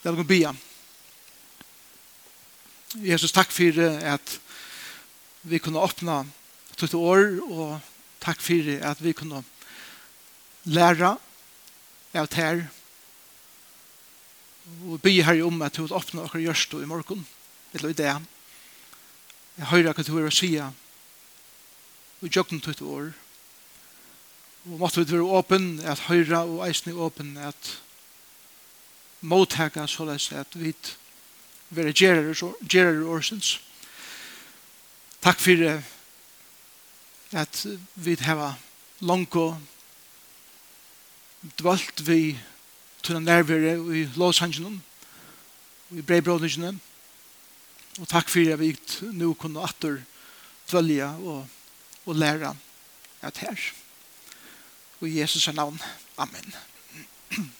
Det er noen bia. Jesus, takk for at vi kunne åpne tutt år, og takk for at vi kunne lære av tær, og be her om at du vil åpne dere gjørst i morgen, eller i det. Jeg hører hva du er å si, og jøkken tutt år, og måtte vi være åpen, at høyre og eisen er åpen, at mottaka så lest at vi vera gerar årsens. Takk for at vi har langt dvalt vi tunna nærvere i Los og i Breibrodningene og takk for at vi nå kunne atter dvelja og, og læra at her og i Jesus navn. Amen.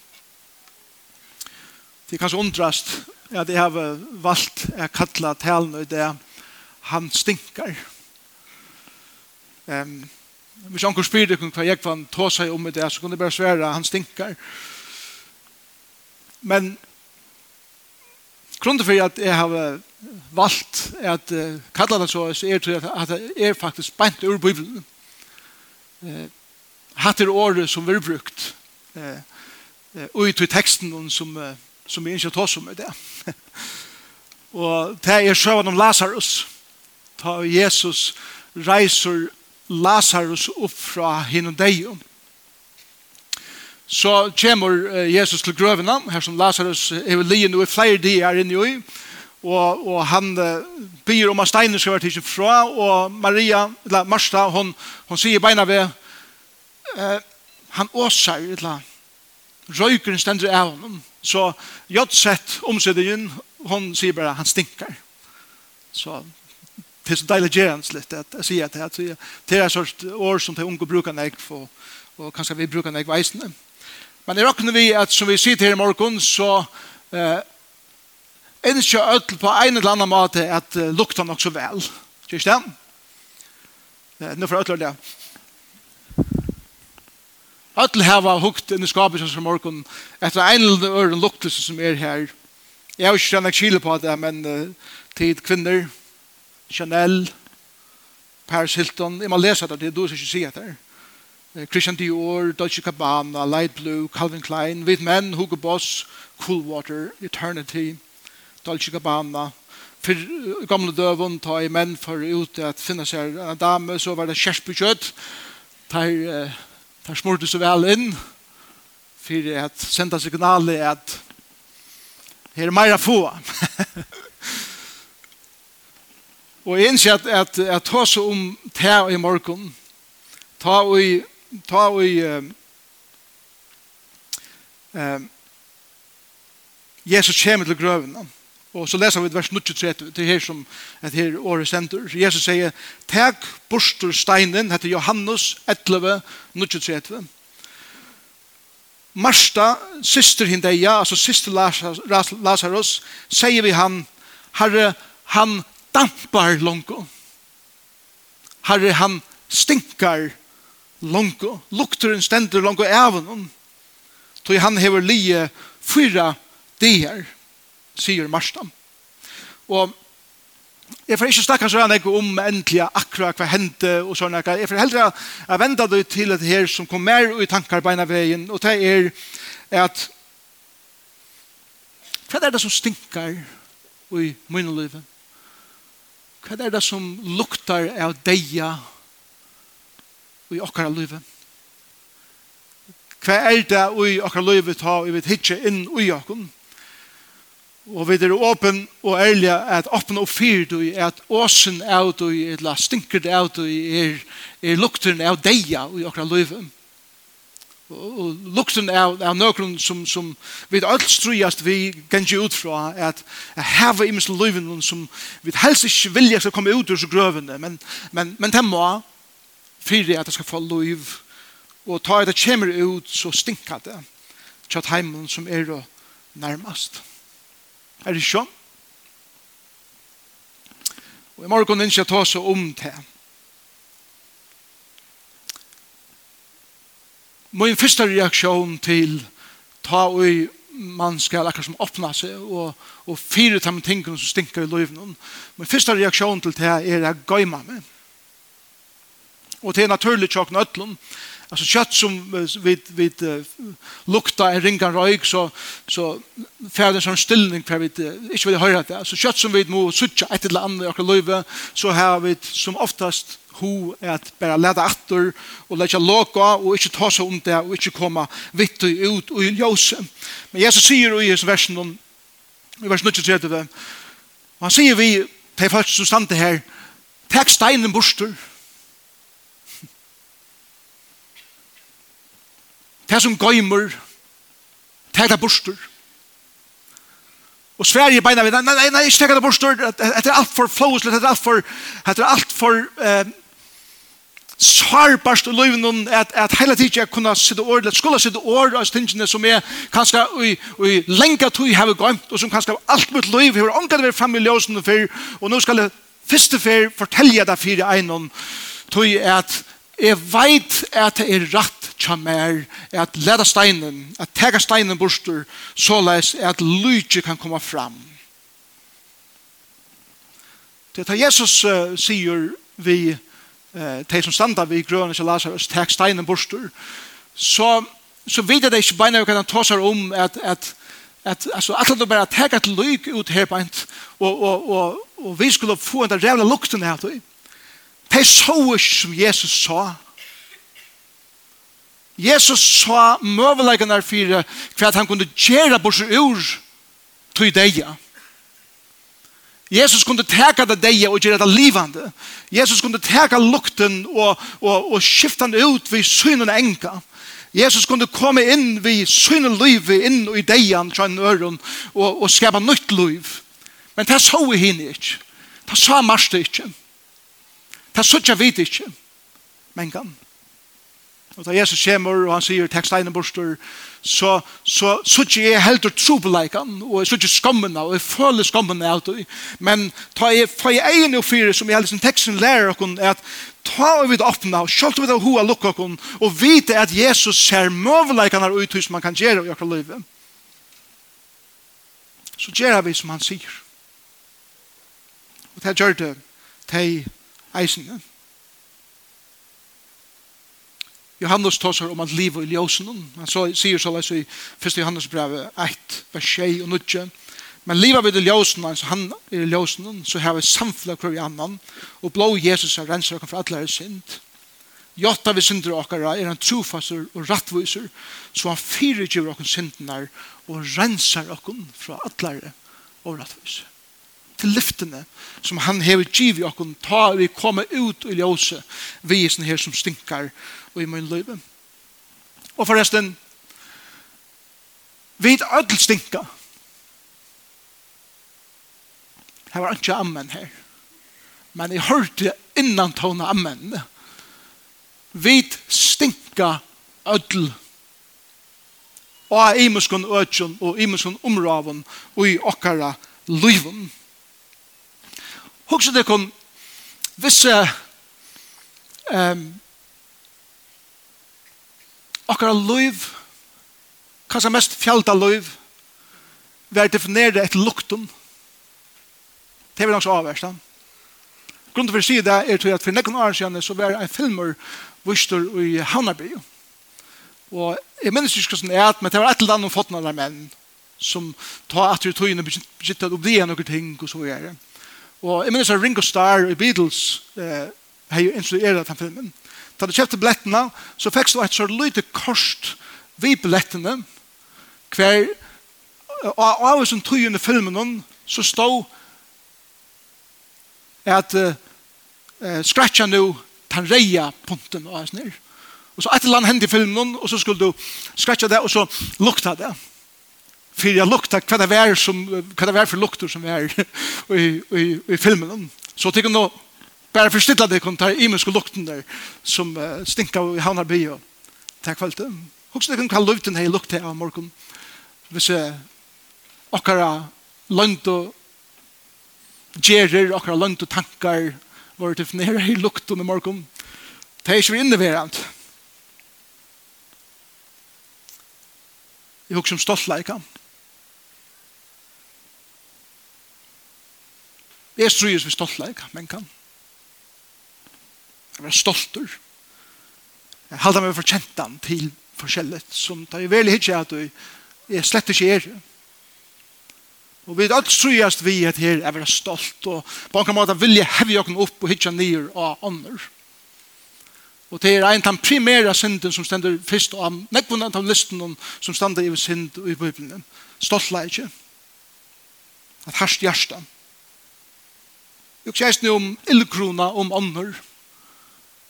Det er kanskje undrast at jeg har valgt å kalle talen det han stinker. Um, hvis anker spyr dere hva jeg kan ta seg om det, så kunne jeg bare svære han stinker. Men grunnen for at jeg har valgt at uh, kalla det så, så er det at det er faktisk beint ur Bibelen. Uh, hatt er året som vi har brukt uh, uh, ut i teksten som uh, som vi ikke tar som med det. og det er sjøen om Lazarus. Ta Jesus reiser Lazarus opp fra hinundeion. Så kommer Jesus til grøvene, her som Lazarus er lige nå i flere dier inne i, og, og han byr om at steinen skal være tidsen fra, og Maria, eller Marsta, hon, hon sier beina ved, eh, han åser, eller røykeren stender av honom, Så jag sett omsidningen, hon sier bare han stinker. Så det er så deilig gerens litt at jeg sier at det er en sorts år som de unge bruker nek for, og kanskje vi bruker nek veisene. Men det råkner vi at som vi sitter här i morgen så eh, ønsker jeg ødel på en eller annen måte at uh, lukter nok så vel. Kjørst det? Eh, nå får jeg ødel det. Öll hava hukt inn i skapet som morgon etter en eller øren luktelse som er her. Jeg har ikke kjennet kile på det, men uh, tid kvinner, Chanel, Paris Hilton, jeg må lese det, det, du som ikke si etter. Christian Dior, Dolce Gabbana, Light Blue, Calvin Klein, Hvit Men, Hugo Boss, Cool Water, Eternity, Dolce Gabbana. For gamle døven ta i menn for ut at finne seg en dame, så var det kjersbykjøtt, tar uh, Han smurte så vel inn for at senda signalet at her er meira få. og jeg innskjer at, at, at ta så om te i morgen, ta og i, ta og i Jesus kommer til grøvene, Og så leser vi vers 23 til her som et her året sender. Jesus sier, «Teg borster steinen», heter Johannes 11, 23. Marsta, syster hindeia, altså syster Lazarus, sier vi han, «Herre, han dampar longo. Herre, han stinkar longo. Lukteren stender longo av. Toi han hever lie fyra dier.» sier Marstam. Og jeg får ikke snakke sånn jeg om endelig akkurat hva hendte og sånn. Jeg får heller å vende det til det her som kom mer i tankar beina veien, og det er at hva er det som stinker i min liv? Hva er det som luktar av deia i okkara liv? Hva er det i okkara liv ta i vi hitje inn i okkara Og vi er åpen og ærlige at åpne opp fyr du at åsen av du eller stinker av du er, er lukten av deia i okra løyve. Og lukten av, av nøkron som, som vi alt strujast vi kan gengi ut fra at jeg hever i minst løyven som vi helst ikke vilja skal komme ut ur så grøvene men, men, men det må fyrir at det skal få løyv og ta det kommer ut så stinker det tjatt heimen som er nærmast. Nærmast. Er det sånn? Og i morgen ønsker jeg ta seg om det. Min første reaksjon til ta og man skal akkurat som åpna seg og, og fire til med tingene som stinker i løven. Min første reaksjon til det er å jeg meg. Og det er naturlig tjokk nødlom alltså kött som vi vi uh, lukta en ringa rök så så färder som stillning för vi uh, inte vill höra det alltså kött som vi må sucha ett eller annat och löva så har vi som oftast ho er at bara leda attur og leggja loka og ikkje ta seg om det og ikkje koma vitt ut og i ljøse. Men Jesus sier i hans versen om i vers 23 og han sier vi til folk som stande her tek steinen borster det som gøymer, det er det borster. Og Sverige beina vi, nei, nei, nei, ikke det er borster, det er alt for flåslet, det er alt for, det er alt for, eh, sarbarst i løyven at, at hele tiden jeg kunne sitte år, eller skulle sitte år av stingene som jeg kanskje i, i lenge tog har gømt, og som kanskje alt mitt løyv har omgått vært frem i ljøsen før, og nå skal jeg første før fortelle deg fire egnom, tog at jeg vet at det er rett mer er at leda steinen, at tega steinen borster, så leis at lyge kan komme fram. Det er Jesus uh, sier vi, uh, de som standa vi grønne til Lazarus, tek steinen borster, så, så vet jeg det ikke beina kan ta seg om at, at at altså, at det bare tagga et lyck ut her på og og og og vi skulle få en där lukten her, då. Det såg som Jesus sa Jesus sa møveleggen er fire hva han kunne gjøre bort ur til deia. Jesus kunde teka det deg og gjøre det livande. Jesus kunde teka lukten og, og, og skifte den ut vid synen enka. Jesus kunde komme inn vid synen liv inn i deian fra en øren og, og skapa nytt liv. Men det så vi henne ikke. Det sa Marste ikke. Det så ikke vi ikke. Men kan. Og da Jesus kommer og han sier teksteinen borster, så, så, så ikke jeg helt og trobeleikan, og så ikke skammen av, og jeg føler skammen av det. Men ta jeg, for jeg egen og fire som jeg hele teksten lærer dere, er at ta og vidt åpne, og selv vidt av hoa lukka dere, og vite at Jesus ser møveleikene her ut som man kan gjøre i dere livet. Så gjør vi som han sier. Og det gjør det til eisene. Johannes tåsar om at livet i ljósen. Han så, sier så leis i 1. Johannes brev 1, vers 6 og 9. Men livet vid i ljósen, altså han er i ljósen, så har vi samfunnet hver i annan, og blå Jesus har renser oss for alle er synd. Jotta vi synder okkar er han trofaster og rattviser, så han fyrir gjør okkar syndnar og rensar okkar fra atlare og rattviser. Til lyftene som han hever giv i okkar, ta vi komme ut i ljøse, vi er sånne her som stinkar og i min liv. Og forresten, vi er ødel stinka. Her var ikke ammen her. Men jeg hørte innan tåne ammen. Vi stinka ødel og av imenskon øtjon og imenskon omravon og i okkara liven. Hugsa det kom visse um, okkara liv, kanskje mest fjalda liv, vi er definere et luktum. Det er vi nok så avversta. Grunnen for å si det er til at for nekken år siden så var en filmer vystur i Havnarby. Og jeg minnes ikke hvordan det er, men det var et eller annet fått noen menn som tar at du tog inn og begynte å bli noen ting og så gjør det. Og jeg minnes at Ringo Starr i Beatles eh, har jo instrueret den filmen. Da du kjøpte billettene, så fikk du et så lite kost ved billettene, hver og av oss som tog under filmen så stod at uh, skratja nu tan reia punten og hans nir. Og så et eller annet hendte i filmen og så skulle du skratja det og så lukta det. For jeg lukta hva det var, som, hva det var for lukter som var i, i, i filmen. Så tycker du Bare forstilla det kun tar imenske lukten der som uh, stinka i havnar by og takk for alt det. Hoks det kun kall lukten hei lukte av morgon hvis uh, okkara lønt og gjerer, okkara lønt og tankar var til nere hei lukten i morgon det er ikke vi inneverant Jeg husker om stoltleika. Jeg strøyes vi stoltleika, men kan skal være stolter. Jeg halda meg for kjentan til forskjellet, som tar i veldig hitje at jeg slett ikke er. Og vi er alt trujast vi at her er være stolt, og på en måte vil jeg hevje okken opp og hitje nyer av ånder. Og det er en av den primære synden som stender først av nekvunna av listen som stender i synd i Bibelen. Stoltla ikke. At herst hjertet. Jeg kjæst nu om illgrona om ånder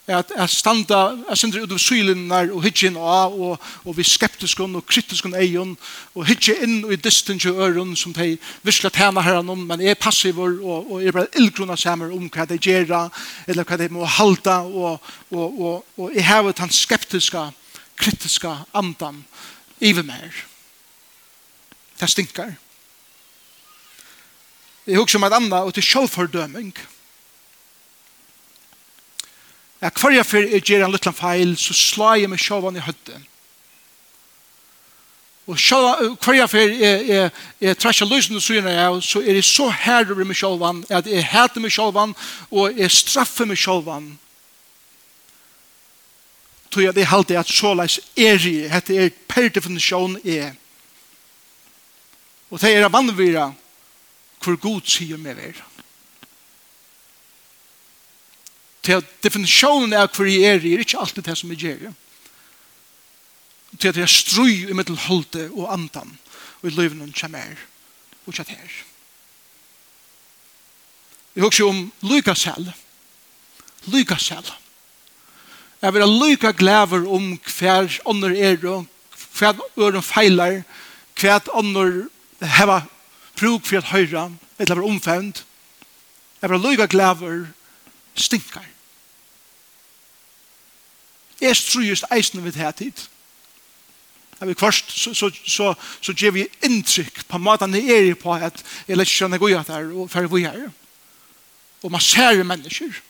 at jeg standa, jeg sender ut av sylenar og hittjen av, og, og vi skeptiske og kritiskon egen, og hittje inn og i distance øren som de visla tjena her om, men er passivor, og, og er bare illgrunna sammen om hva de gjør, eller hva de må halda, og, og, og, og jeg hevet han skeptiske, kritiske andan iver mer. Det stinkar. Jeg husker om et annet, og til sjålfordøming. Det at hver jeg fyrir jeg gjør en liten feil, så slår jeg meg sjåvan i høtten. Og sjåvan, hver jeg fyrir jeg, jeg, jeg trasjer løsene og syne jeg, så er jeg så herre med sjåvan, at jeg heter meg sjåvan, og jeg straffer meg sjåvan. Tog jeg det halte at så leis er jeg, hette er per definisjon er. Og det er vannvira hvor god sier meg vera. til definisjonen av hver jeg er, er ikke alltid det som jeg gjør. Til at jeg strøy i mittel holde og andan, og i løyven og kjemmer, og kjett her. Jeg husker om lyka selv. Lyka selv. Jeg vil ha lyka glæver om hver ånder er, og hver øren feiler, hver ånder hever bruk for at høyre, eller omfevnt. Jeg vil ha lyka glæver stinkar. Jeg tror just eisen ved her tid. Jeg vil først, så, så, så, så gjør vi inntrykk på maten det er på at jeg lett skjønner gå at her og færre vi her. Og man ser mennesker.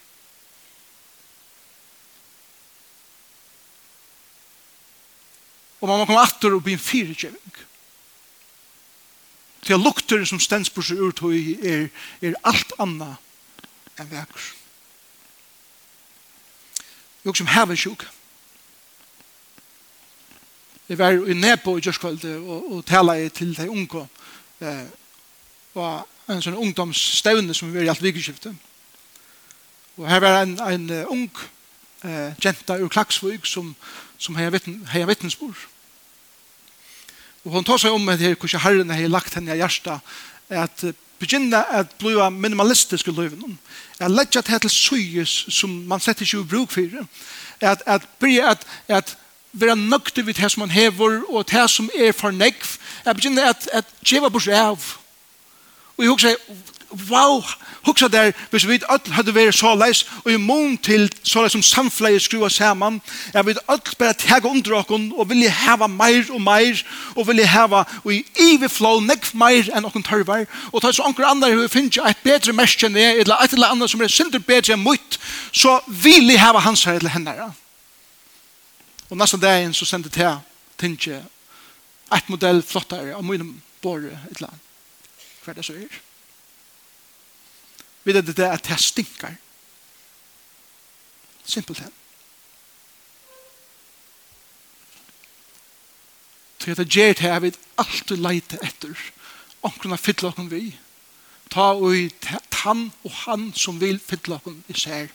Og man må komme atter og bli en fyrirgjøving. Til lukter som stens på seg ur er, er alt anna enn vekker. Jeg som hever sjuk. Jeg var i Nepo i Gjørskvalde og, og tala til de unge. Eh, var en sånn ungdomsstevne som vi var i alt vikeskiftet. Og her var en, en ung eh, jenta ur Klaksvøk som, som hei vittnesbord. Og hun tar seg om det her, hvordan herren har lagt henne i hjertet, at begynne at bli minimalistisk i løyven. At letja det til søyes som man setter ikke i bruk for. At, at byrja at, at vera nøgtig ved det som man hever og det som er for negv. At begynna at, at djeva bort av. Og jeg husker, wow, hugsa der, hvis vi öll hadde vært så leis, og i mån til så leis som samfleie skrua saman, er vi öll bare tega under okken, og vilje heva meir og meir, og vilje heva og i iveflå nekv meir enn okken tørvar, og ta så anker andre hur finnes et bedre mest enn jeg, eller et eller annet som er synder bedre enn mutt, så vilje heva hans her eller henne. Og neste dagen så sendte jeg til, et modell flottare av min båre et eller annet. Hva er det så er? vet det er at det stinker. Simpelt hen. Så jeg gjør det her vi alltid leite etter omkring å fylle oss vi. Ta og i han og han som vil fylle oss i sær.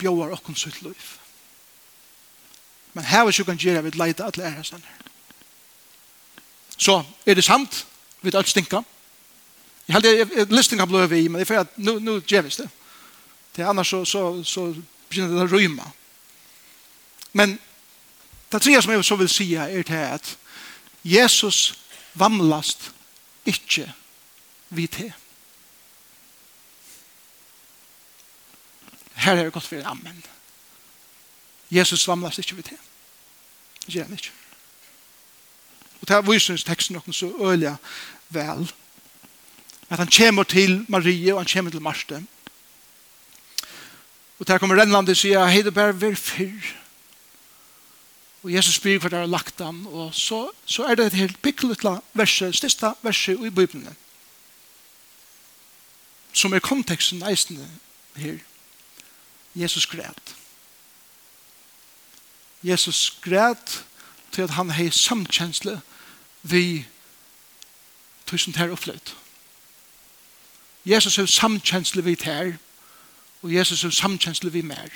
Bjøver oss sitt liv. Men her vi kan gjøre vi leite alle ære sånn. Så er det sant? Vi vet alt stinker. Jeg held hade lyssning kan blöva i, men det er for at nu, nu ger det. Det er annars så, så, så begynner det å rymme. Men det tredje som jeg så vil si er til at Jesus vamlast ikke vi til. Her er det gott för Amen. Jesus vamlast ikke vi til. Det gjør han ikke. Og det er visar teksten noen så öliga Vel at han kommer til Marie og han kommer til Marte. Og der kommer Rennland og sier, hei, det bare vær fyr. Og Jesus spyr for det har lagt han, og så, så er det et helt pikkelig verset, største verset i Bibelen, som er konteksten eisende her. Jesus græt. Jesus græt til at han hei samkjensle vi tusen ter opplevd. Jesus er samkjensle vi her, og Jesus er samkjensle vi mer.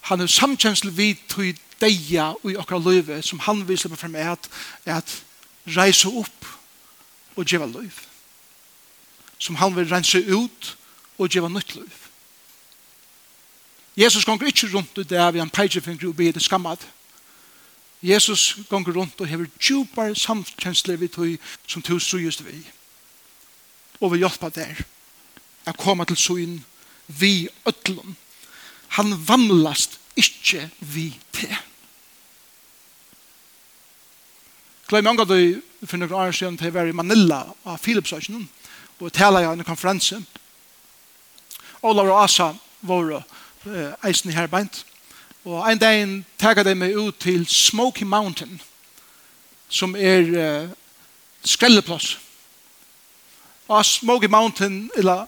Han er samkjensle vi til deia og i okra løyve, som han viser på frem at, at reise opp og djeva løyve. Som han vil rense ut og djeva nytt løyve. Jesus gonger ikke rundt og der vi han peitjefinger og blir det skammat. Jesus gonger rundt og hever djupar samkjensler vi tog som tog strujust vi og vil hjelpe der Jeg kommer til søgn vi ødlom. Han vannlast ikke vi til. Gleim mange av de for noen år siden til å være i Manila av Philipsøkenen og tala jeg i en konferanse. Olav og Asa var uh, eisen i herbeint. Og en dag tagga de meg ut til Smoky Mountain som er uh, skrelleplass Og Smoky Mountain, eller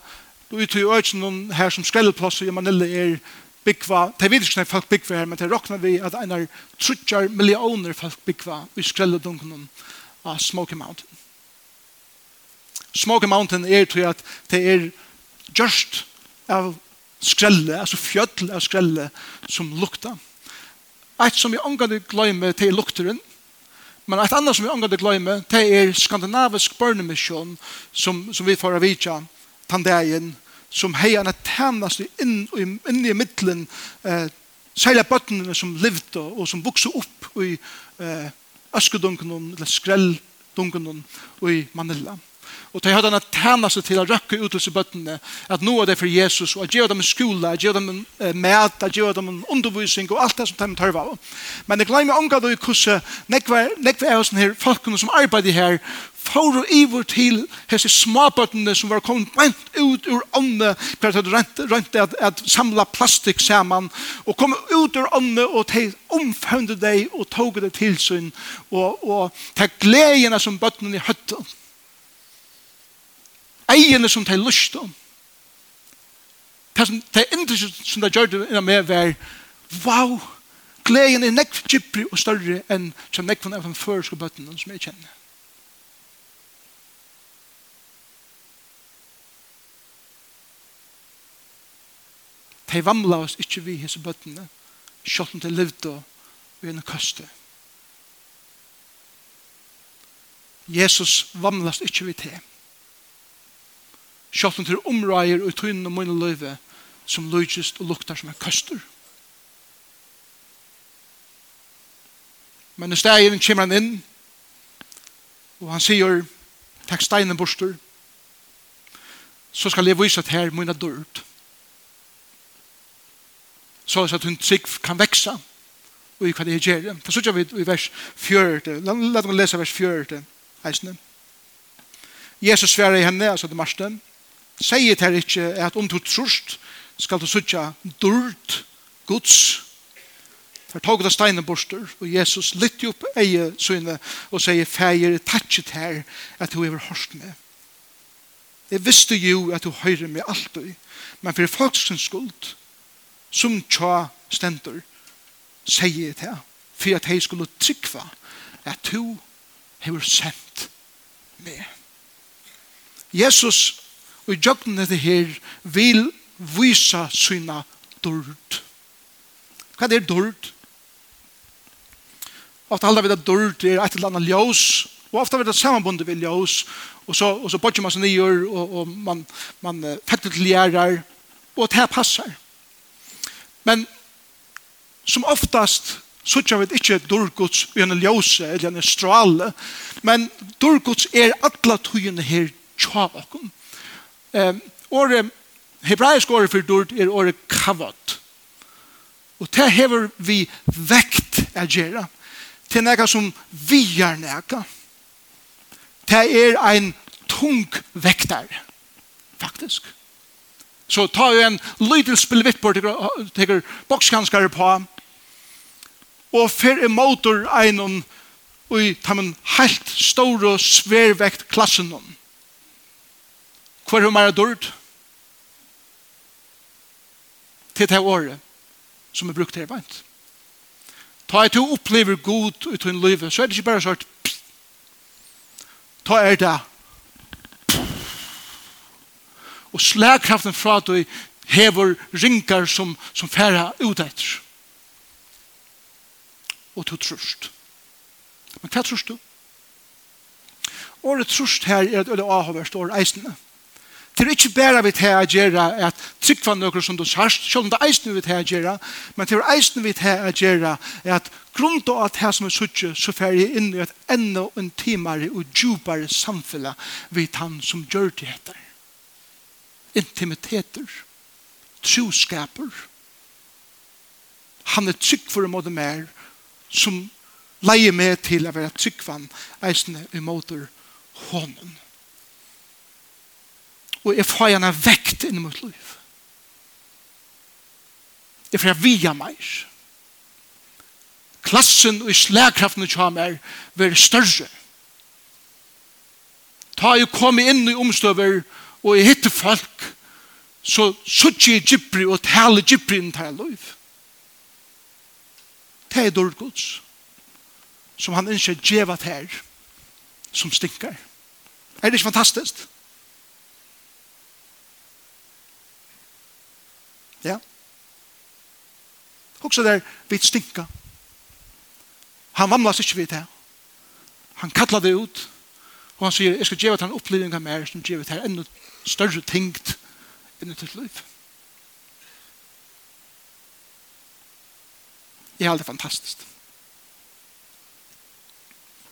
du ute i øyken her som skrelleplass i Manila er byggva, det er videre folk byggva her, men det råkner vi at en av trutjar millioner folk byggva i skrelledunken av Smoky Mountain. Smoky Mountain er til at det er just av skrelle, altså fjöll av skrelle som lukta. Et som vi omgang gløymer til lukteren, Men et annet som vi omgår til gløyme, det er skandinavisk børnemisjon som, som vi får av vidtja, tandeien, som heier en tennast inn, inn i middelen, eh, særlig bøttene som levde og som vokste opp i eh, øskedunken, eller skrelldunken i Manila. Og de hadde han tæna seg til å røkke ut til bøttene, at nå er det for Jesus, og at gjøre dem en skole, at gjøre dem en uh, mæt, at gjøre dem en undervisning, og alt det som de tar av. Men jeg glemmer omgå det i kurset, nekve er oss her, folkene som arbeider her, får å iver til hese småbøttene som var kommet rent ut ur ånde, for at de rent at, at samla plastik sammen, og kom ut ur ånde, og de omfønde deg, og tog det til sin, og, og til gledene som bøttene i høtten. Egene som de lyst om. Det som de indre som de gjør det innan med var, wow, gleden er nekk gypri og større enn som nekk av den føreske bøttene som jeg kjenner. De vamla oss ikke vi hese bøttene, selv om de levde og en kaste. Jesus vamlas ikke vi til. Sjått om til omrøyer og tøyne og mine løyve som løyest og luktar som en køster. Men i stedet kommer han inn og han sier takk steinen borster så skal jeg vise at her mine dørt. Så at hun sikk kan veksa og i hva det gjør. For så gjør vi i vers 4. La oss lese vers 4. Heisne. Jesus sverer i henne, altså til marsten sier det ikke at om du trust skal du sutja durt Guds. For tog det steinen borster og Jesus litt opp eie syne og sier feir tatset her at du har hørt med jeg visste jo at du høyre med alltid men for folksens skuld som tja stender sier det her for at jeg skulle trykva at du har sendt med Jesus og i jøkken dette her vil vise sina dord. Hva er dord? Ofte halda vi det dord er et eller annet ljøs, og ofte er det sammenbundet ved ljøs, og så, og så bodger man seg nyer, og, og man, man fekter til gjerrar, og det her passer. Men som oftast så tja vi ikke dårgods i en ljøse eller en strale, men dårgods er atla tøyene her tja okken. Eh, året, hebraisk året for dord er året kavot. Og det hever vi vekt å gjøre. Det er noe som vi gjør noe. Det er ein tung vektar, faktisk. Så ta jo en lydel spillvitt på, tegur bokskanskare på, og fer i motor einon, og i tammen helt og svervekt klassen om Hvor er mer dørt? Til det året som er brukt her beint. Ta et du opplever god ut i livet, så er det ikke bare sånn Ta er det og slagkraften fra at du hever rinkar som, som færa ut etter. Og du trust. Men hva trust du? Året trust her er at øde avhåverst år eisende Det er ikke bare vi til å gjøre at tryggva noen som du sørst, selv om det er eisen vi til å gjøre, men det er eisen vi til å gjøre at grunn til at her som er suttje, så fer jeg inn i et enda en timare og djupare samfunn vi han som gjør det heter. Intimiteter, troskaper. Han er trygg for en måte mer som leier med til å være tryggvann eisen i måter hånden og jeg får gjerne vekt inn mot liv. Jeg får via meg. Klassen og slagkraften som kommer blir større. Ta jeg kommer inn i omstøver og jeg hitter folk så suttje jeg gypri og tale gypri inn til liv. Det er dårlig gods som han ikke djevat her som stinker. Er det ikke fantastisk? Ja. Också där vid stinka. Han vamlas ikke vidt her. Han kallar det ut. Och han säger, jag ska ge en upplevning av mer som ger det här ännu större tingt än ett liv. Det är alltid fantastiskt.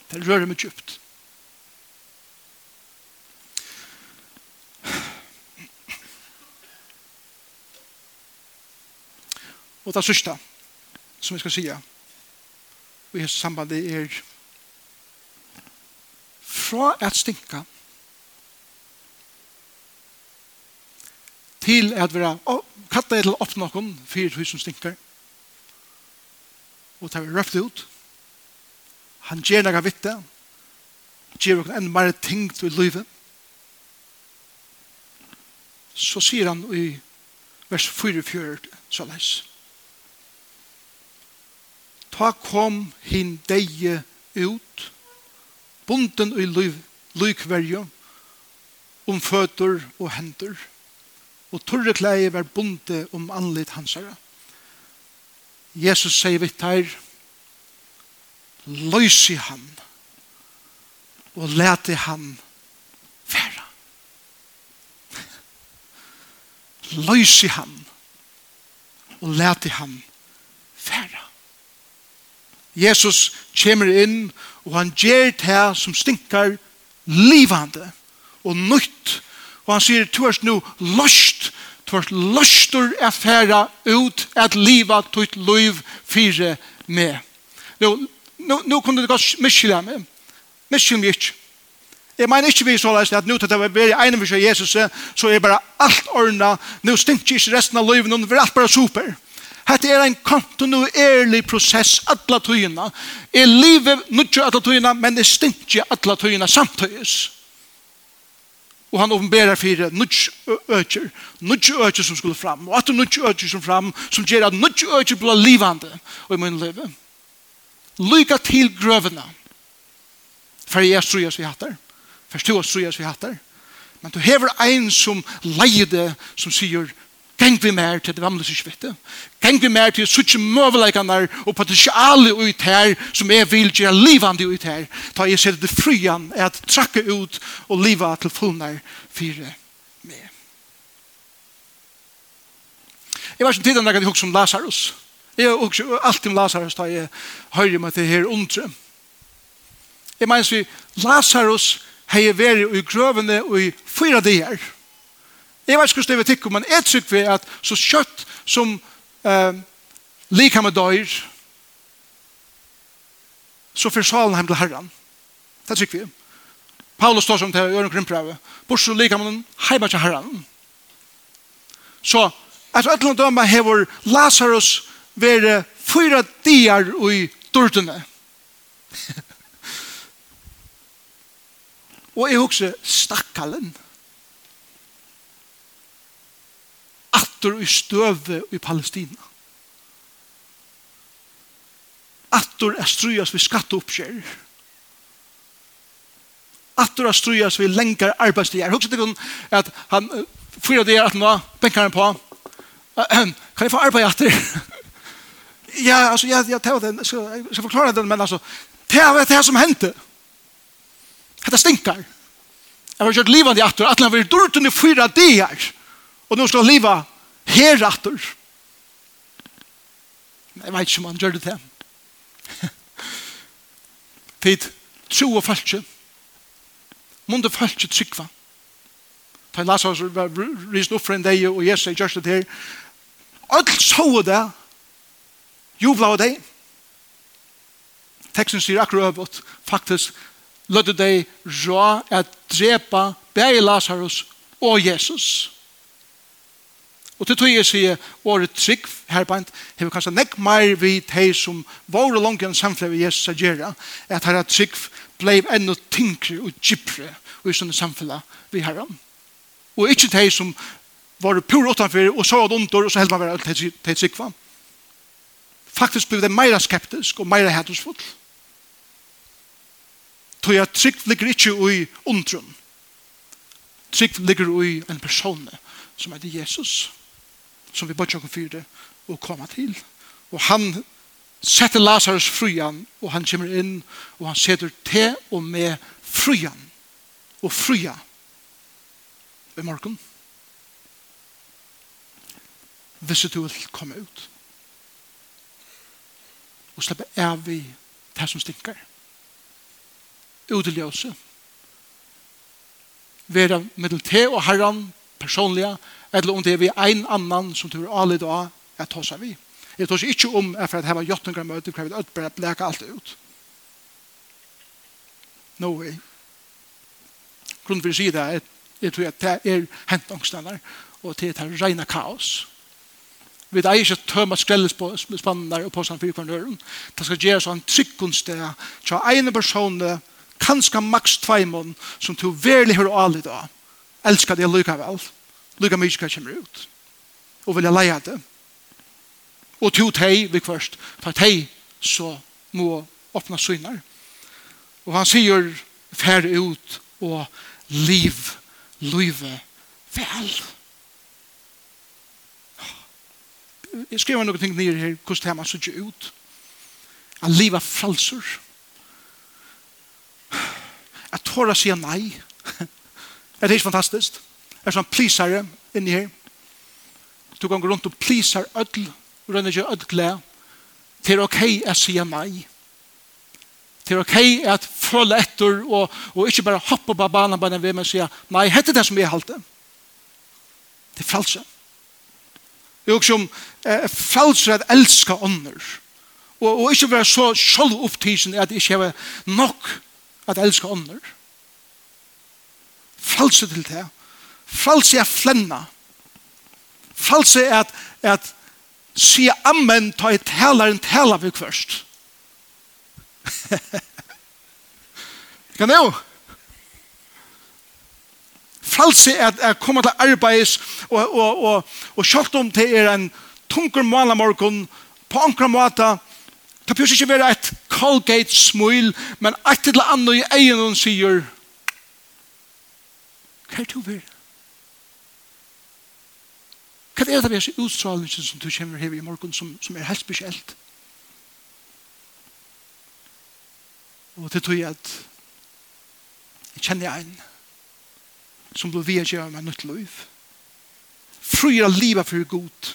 Det rör mig djupt. Og det sørste som jeg skal si og i sambandet er fra at stinka til at vera kattet til opp noen fire tusen stinker og tar vi røft ut han gjør noe vitte gjør noen enn mer ting til livet så sier han i vers 44 så leis ta kom hin deie ut, bunden i lykverje, om føtter og hender, og torre klæje var bunde om anlit hansara. Jesus sier vitt her, løysi han, og lete han færa. Løysi han, og lete han færa Jesus kommer inn, og han gjør det som stinker livande og nytt. Og han sier, du er nå løst, du er løstur er færa ut at liva et liv fire med. Nå, nå, nå kunne det godt miskylda meg. Miskylda meg ikke. Jeg mener ikke vi så løst at nå til det var bare ene for Jesus, så er bare alt ordnet. nå stinker ikke resten av livet, nå er alt bare super. Hette er en kontinuerlig prosess alla tøyina. Er livet nutje alla tøyina, men det stinkje alla tøyina samtøyes. Og han åpenberer fire nutje økjer. Nutje økjer som skulle fram. Og at nutje økjer som fram, som gjør at nutje økjer blir livande og i min liv. Lyka til grøvene. For jeg er strøyes vi hattar. For jeg er strøyes vi hattar. Men du hever ein som leide som sier Geng vi mer til det gamle sysvete. Geng vi mer til suttje møveleikene og potensiale ut her som jeg vil gjøre livande ut her. Da jeg ser det fryan er at trakke ut og liva til fullnær fire med. Jeg var ikke tiden når jeg hukk om Lazarus. Jeg har hukk alltid om Lazarus da jeg hører meg til her undre. Jeg mener vi Lazarus har vært i grøvene og i fyra dier. Ja Jeg vet ikke hvordan det vil tikke, men jeg tror vi at så kjøtt som eh, liker med døyr, så får salen hjem til Herren. Det tror vi. Paulus står som til å gjøre en Krimprave. Bortsett så likammet hjem til Herren. Så etter et eller annet døme hever Lazarus være fyra dier i dørdene. og jeg husker stakkalen. atter i støve i Palestina. Atter er strujas vi skatteoppskjer. Atter er strujas vi lengar arbeidstider. Husk ikke at han fyra det at han var benkaren på. Kan jeg få arbeid atter? ja, altså, ja, ja, det, jeg jeg skal forklare det, men altså, det er det som hendte. Dette stinkar. Jeg har kjørt livet i atter, at han var i dårten i fyra dier. Ja Og nå skal han her heratter. Jeg vet ikke om han gjør det til. Tid, tro og falskje. Munde falskje trykva. Ta en lasa risen opp for en dag, og Jesus er gjørst det her. Alt så det. Jovla av deg. Teksten sier akkurat øvått. Faktisk, lødde deg rå at drepa bæg Lazarus og Jesus. Og til tog jeg sier, året trygg herbeint, vi kanskje nekk mer vi de som våre enn samfunn vi Jesus er gjerra, at herra trygg ble enda tyngre og gypre og i sånne samfunn vi herra. Og ikke de som var pur utanfyr og så ad ondor og så held man være hei trygg var. Faktisk ble det meira skeptisk og meira hætosfull. Tog jeg trygg ligger ikke i undrum. Trygg ligger i en person som heter Jesus. Jesus som vi bøtt oss det og komme til. Og han setter Lazarus frujan, og han kommer inn, og han setter te og med frujan, og fruja i morgen. Hvis du vil komme ut, og slippe av i det som stinker, uteløse, være middel te og herren, personlige, eller om det er vi en annan som tror alle da er seg vi. Jeg tar seg ikke om er for at her var jottungar møte hvor vi bare bleka alt ut. No way. Grunnen for å si det er jeg tror at det er hent angstnæller og det er reina kaos. Vi er ikke tømme skrellespannene og påstånd for hverandre. Det skal gjøre sånn tryggundsted til en person kanskje maks tveimån som du verlig hører alle da. Elsker det lykkevel. Elsker Lukka mykje hva kommer ut. Og vilja leia det. Og to tei vi først. Ta tei så må åpna synar. Og han sier fær ut og liv, live vel. Jeg skriver noen ting nere her, hvordan det man sier ut. At liva er fralser. At tåra sier nei. Er det ikke fantastisk? er sånn plisare inni her. Du kan gå rundt og plisar og rønner ikke ödl glede. Det er ok at sier nei. Det er ok at følge etter og, og ikke bare hoppe på banen på den ved, men sier nei, hette det som jeg halte. Det er frelse. Det er også om eh, frelse at elska ånder. Og, og ikke være så sjølv opptisen at jeg ikke har nok at elska ånder. Frelse til det. Falsi er flenna. Falsi er at, at si ammen ta i talaren tala vi først. kan det jo? Er at jeg kommer til arbeids og, og, og, og kjølt om til er en tunker malamorgon på ankra måta Det behøver ikke være et Colgate-smil, men et eller annet i egen hun sier, hva er det du vil? Hva er det vi har utstrålningen som du kommer her i morgen som, som er helt spesielt? Og det tror jeg at jeg kjenner en som blir via gjør meg nytt liv. Fryer av livet for god.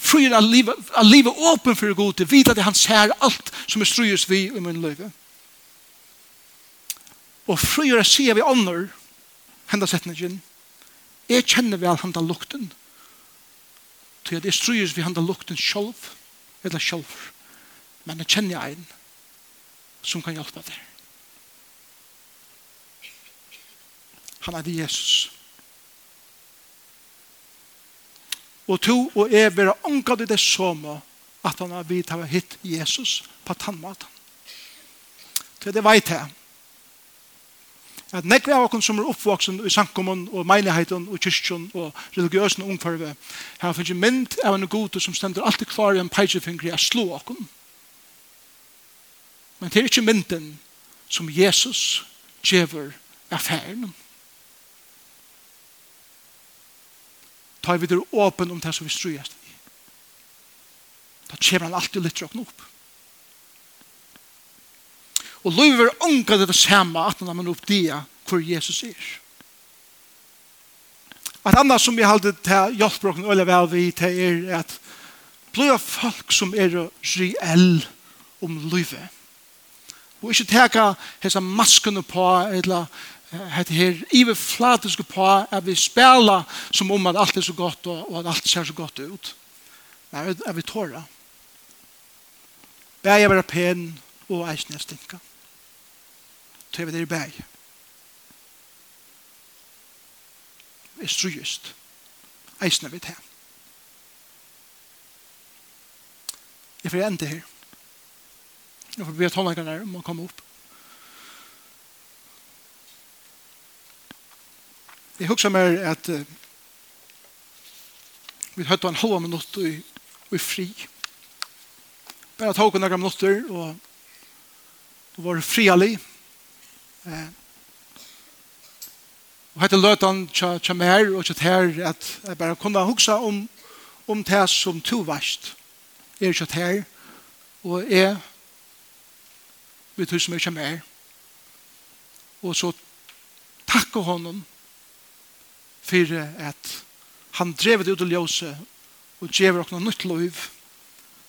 Fryer av livet, av livet åpen for god. Det vet at han ser alt som er strøyes vi i min liv. Og fryer av sier vi ånder henda setningen Jeg kjenner vel han da lukten. Så jeg strøyes vi han da lukten selv, eller selv. Men jeg kjenner en som kan hjelpe deg. Han er Jesus. Og to og jeg vil anka det det som at han har vidt hitt Jesus på tannmaten. Så det vet jeg at nekve av okken som er oppvoksen i sankumon og meiligheten og kyrkjon og religiøsen ungfarve har finnst mynd av en gode som stender alltid klar i en peisefingri a slå okken men det er ikke mynden som Jesus djever affæren tar vi det åpen om det som vi strøyast i da kjever han alltid litt råkne opp Og livet er unga det samme at han har opp oppdia hvor Jesus er. At annet som vi halde til hjelpbrokken og vel vi til er at blir folk som er reell om livet. Og ikke teka hessa maskene på eller hette her iverflatiske på at vi spela som om at alt er så godt og, at alt ser så godt ut. Nei, er vi tåra. Bæg jeg være pen og eisne stinka til vi der i bæg. Vi er strøyest. Eisne vi til. Jeg får enda her. Jeg får be tonleggerne om å komme opp. Jeg husker mer at uh, vi hørte en halva minutt i, i fri. Bare tog noen minutter og, og var frialig. Og hette løtan tja, tja mer og tja ter at jeg bare kunne huksa om, om det som to varst. Jeg er tja ter og jeg vi tog som jeg tja mer. Og så takke honom for at han drev det ut og ljøse og drev okna nytt liv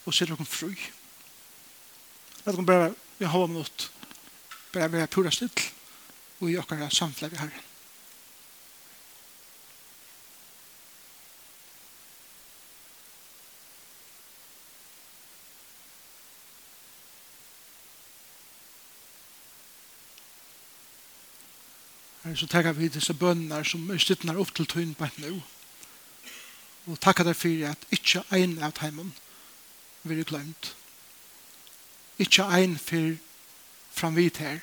og sier okna fru. Jeg vet ikke om bare vi har minutt bare være pura still og i okkara samfunnet vi har. så takkar vi disse bönnar som er stittnar opp til tyn på nu. Og takkar deg för at inte ein av heimen blir glemt. Ikke ein för framvit her.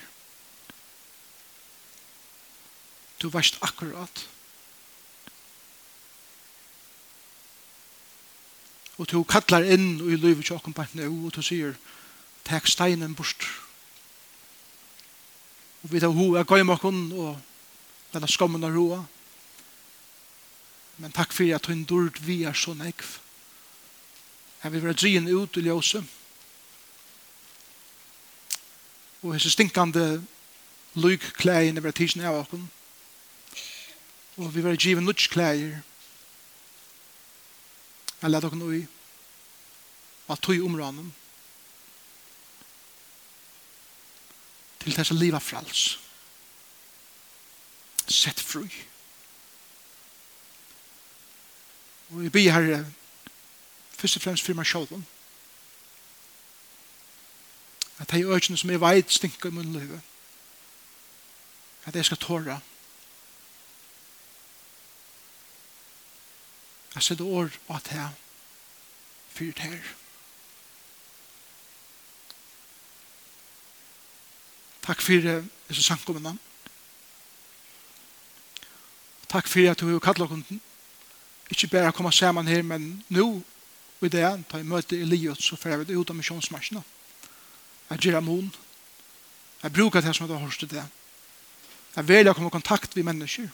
Du varst akkurat. Og du kallar inn og i livet til åkken bare nå, og du sier, tek steinen bort. Og vi tar ho, jeg går med åkken, og denne skommen av roa. Men takk for at hun dørd vi er så nekv. Jeg vil være drien ut i ljøset og hese stinkande lyk klæin over tisen av okken. Og vi var givet nutsk klæir. Jeg lette okken ui at tog områden til tessa liva frals. Sett fru. Og vi blir herre først og fremst for meg sjålen. At de økene som jeg vet stinker i min liv. At jeg skal tåre. Jeg setter ord på at jeg fyrt her. Takk for disse sankommene. Takk for at du har kallet kunden. Ikke bare å komme sammen her, men nå, i det, da jeg møter i så får jeg ut av misjonsmarsjene. Takk Jeg gjør amon. Jeg bruker det som jeg har hørt til det. Jeg velger å komme i kontakt med mennesker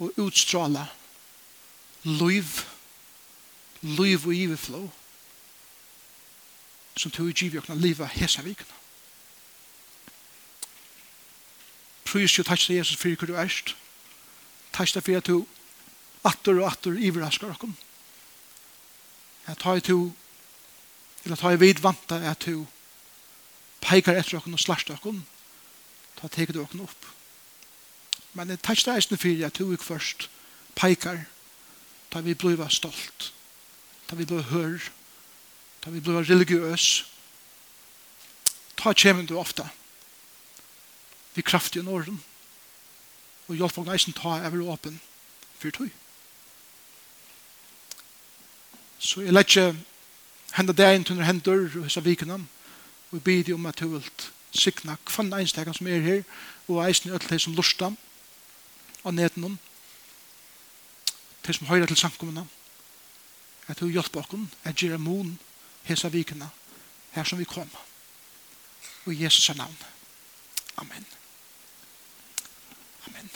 og utstråle liv, liv og giveflå som tog i givjøkna livet hese vikene. Prøys jo takk til Jesus for hvor du erst. Takk til for at du atter og atter iverasker dere. Jeg tar i to, eller tar i vid vanta at du peikar etter okken og slarst okken, ta teker du okken opp. Men det tar eisne fyrir at du ikke først peikar, ta vi bliva stolt, ta vi bliva hør, ta vi bliva religiøs, ta kjemen du ofta, vi kraft i norden, og hjelp og neisen ta over åpen fyrir tog. Så jeg lette hende deg inn til hendur og hisse vikenene, Og vi bidde om at du vil sikna kvann einstekan som er her, og eisen i öll som lustam av neten til som høyra til samkommuna, at du hjelper okken, at gjerra mun hesa vikina, her som vi kom. Og i Jesus' navn. Amen. Amen.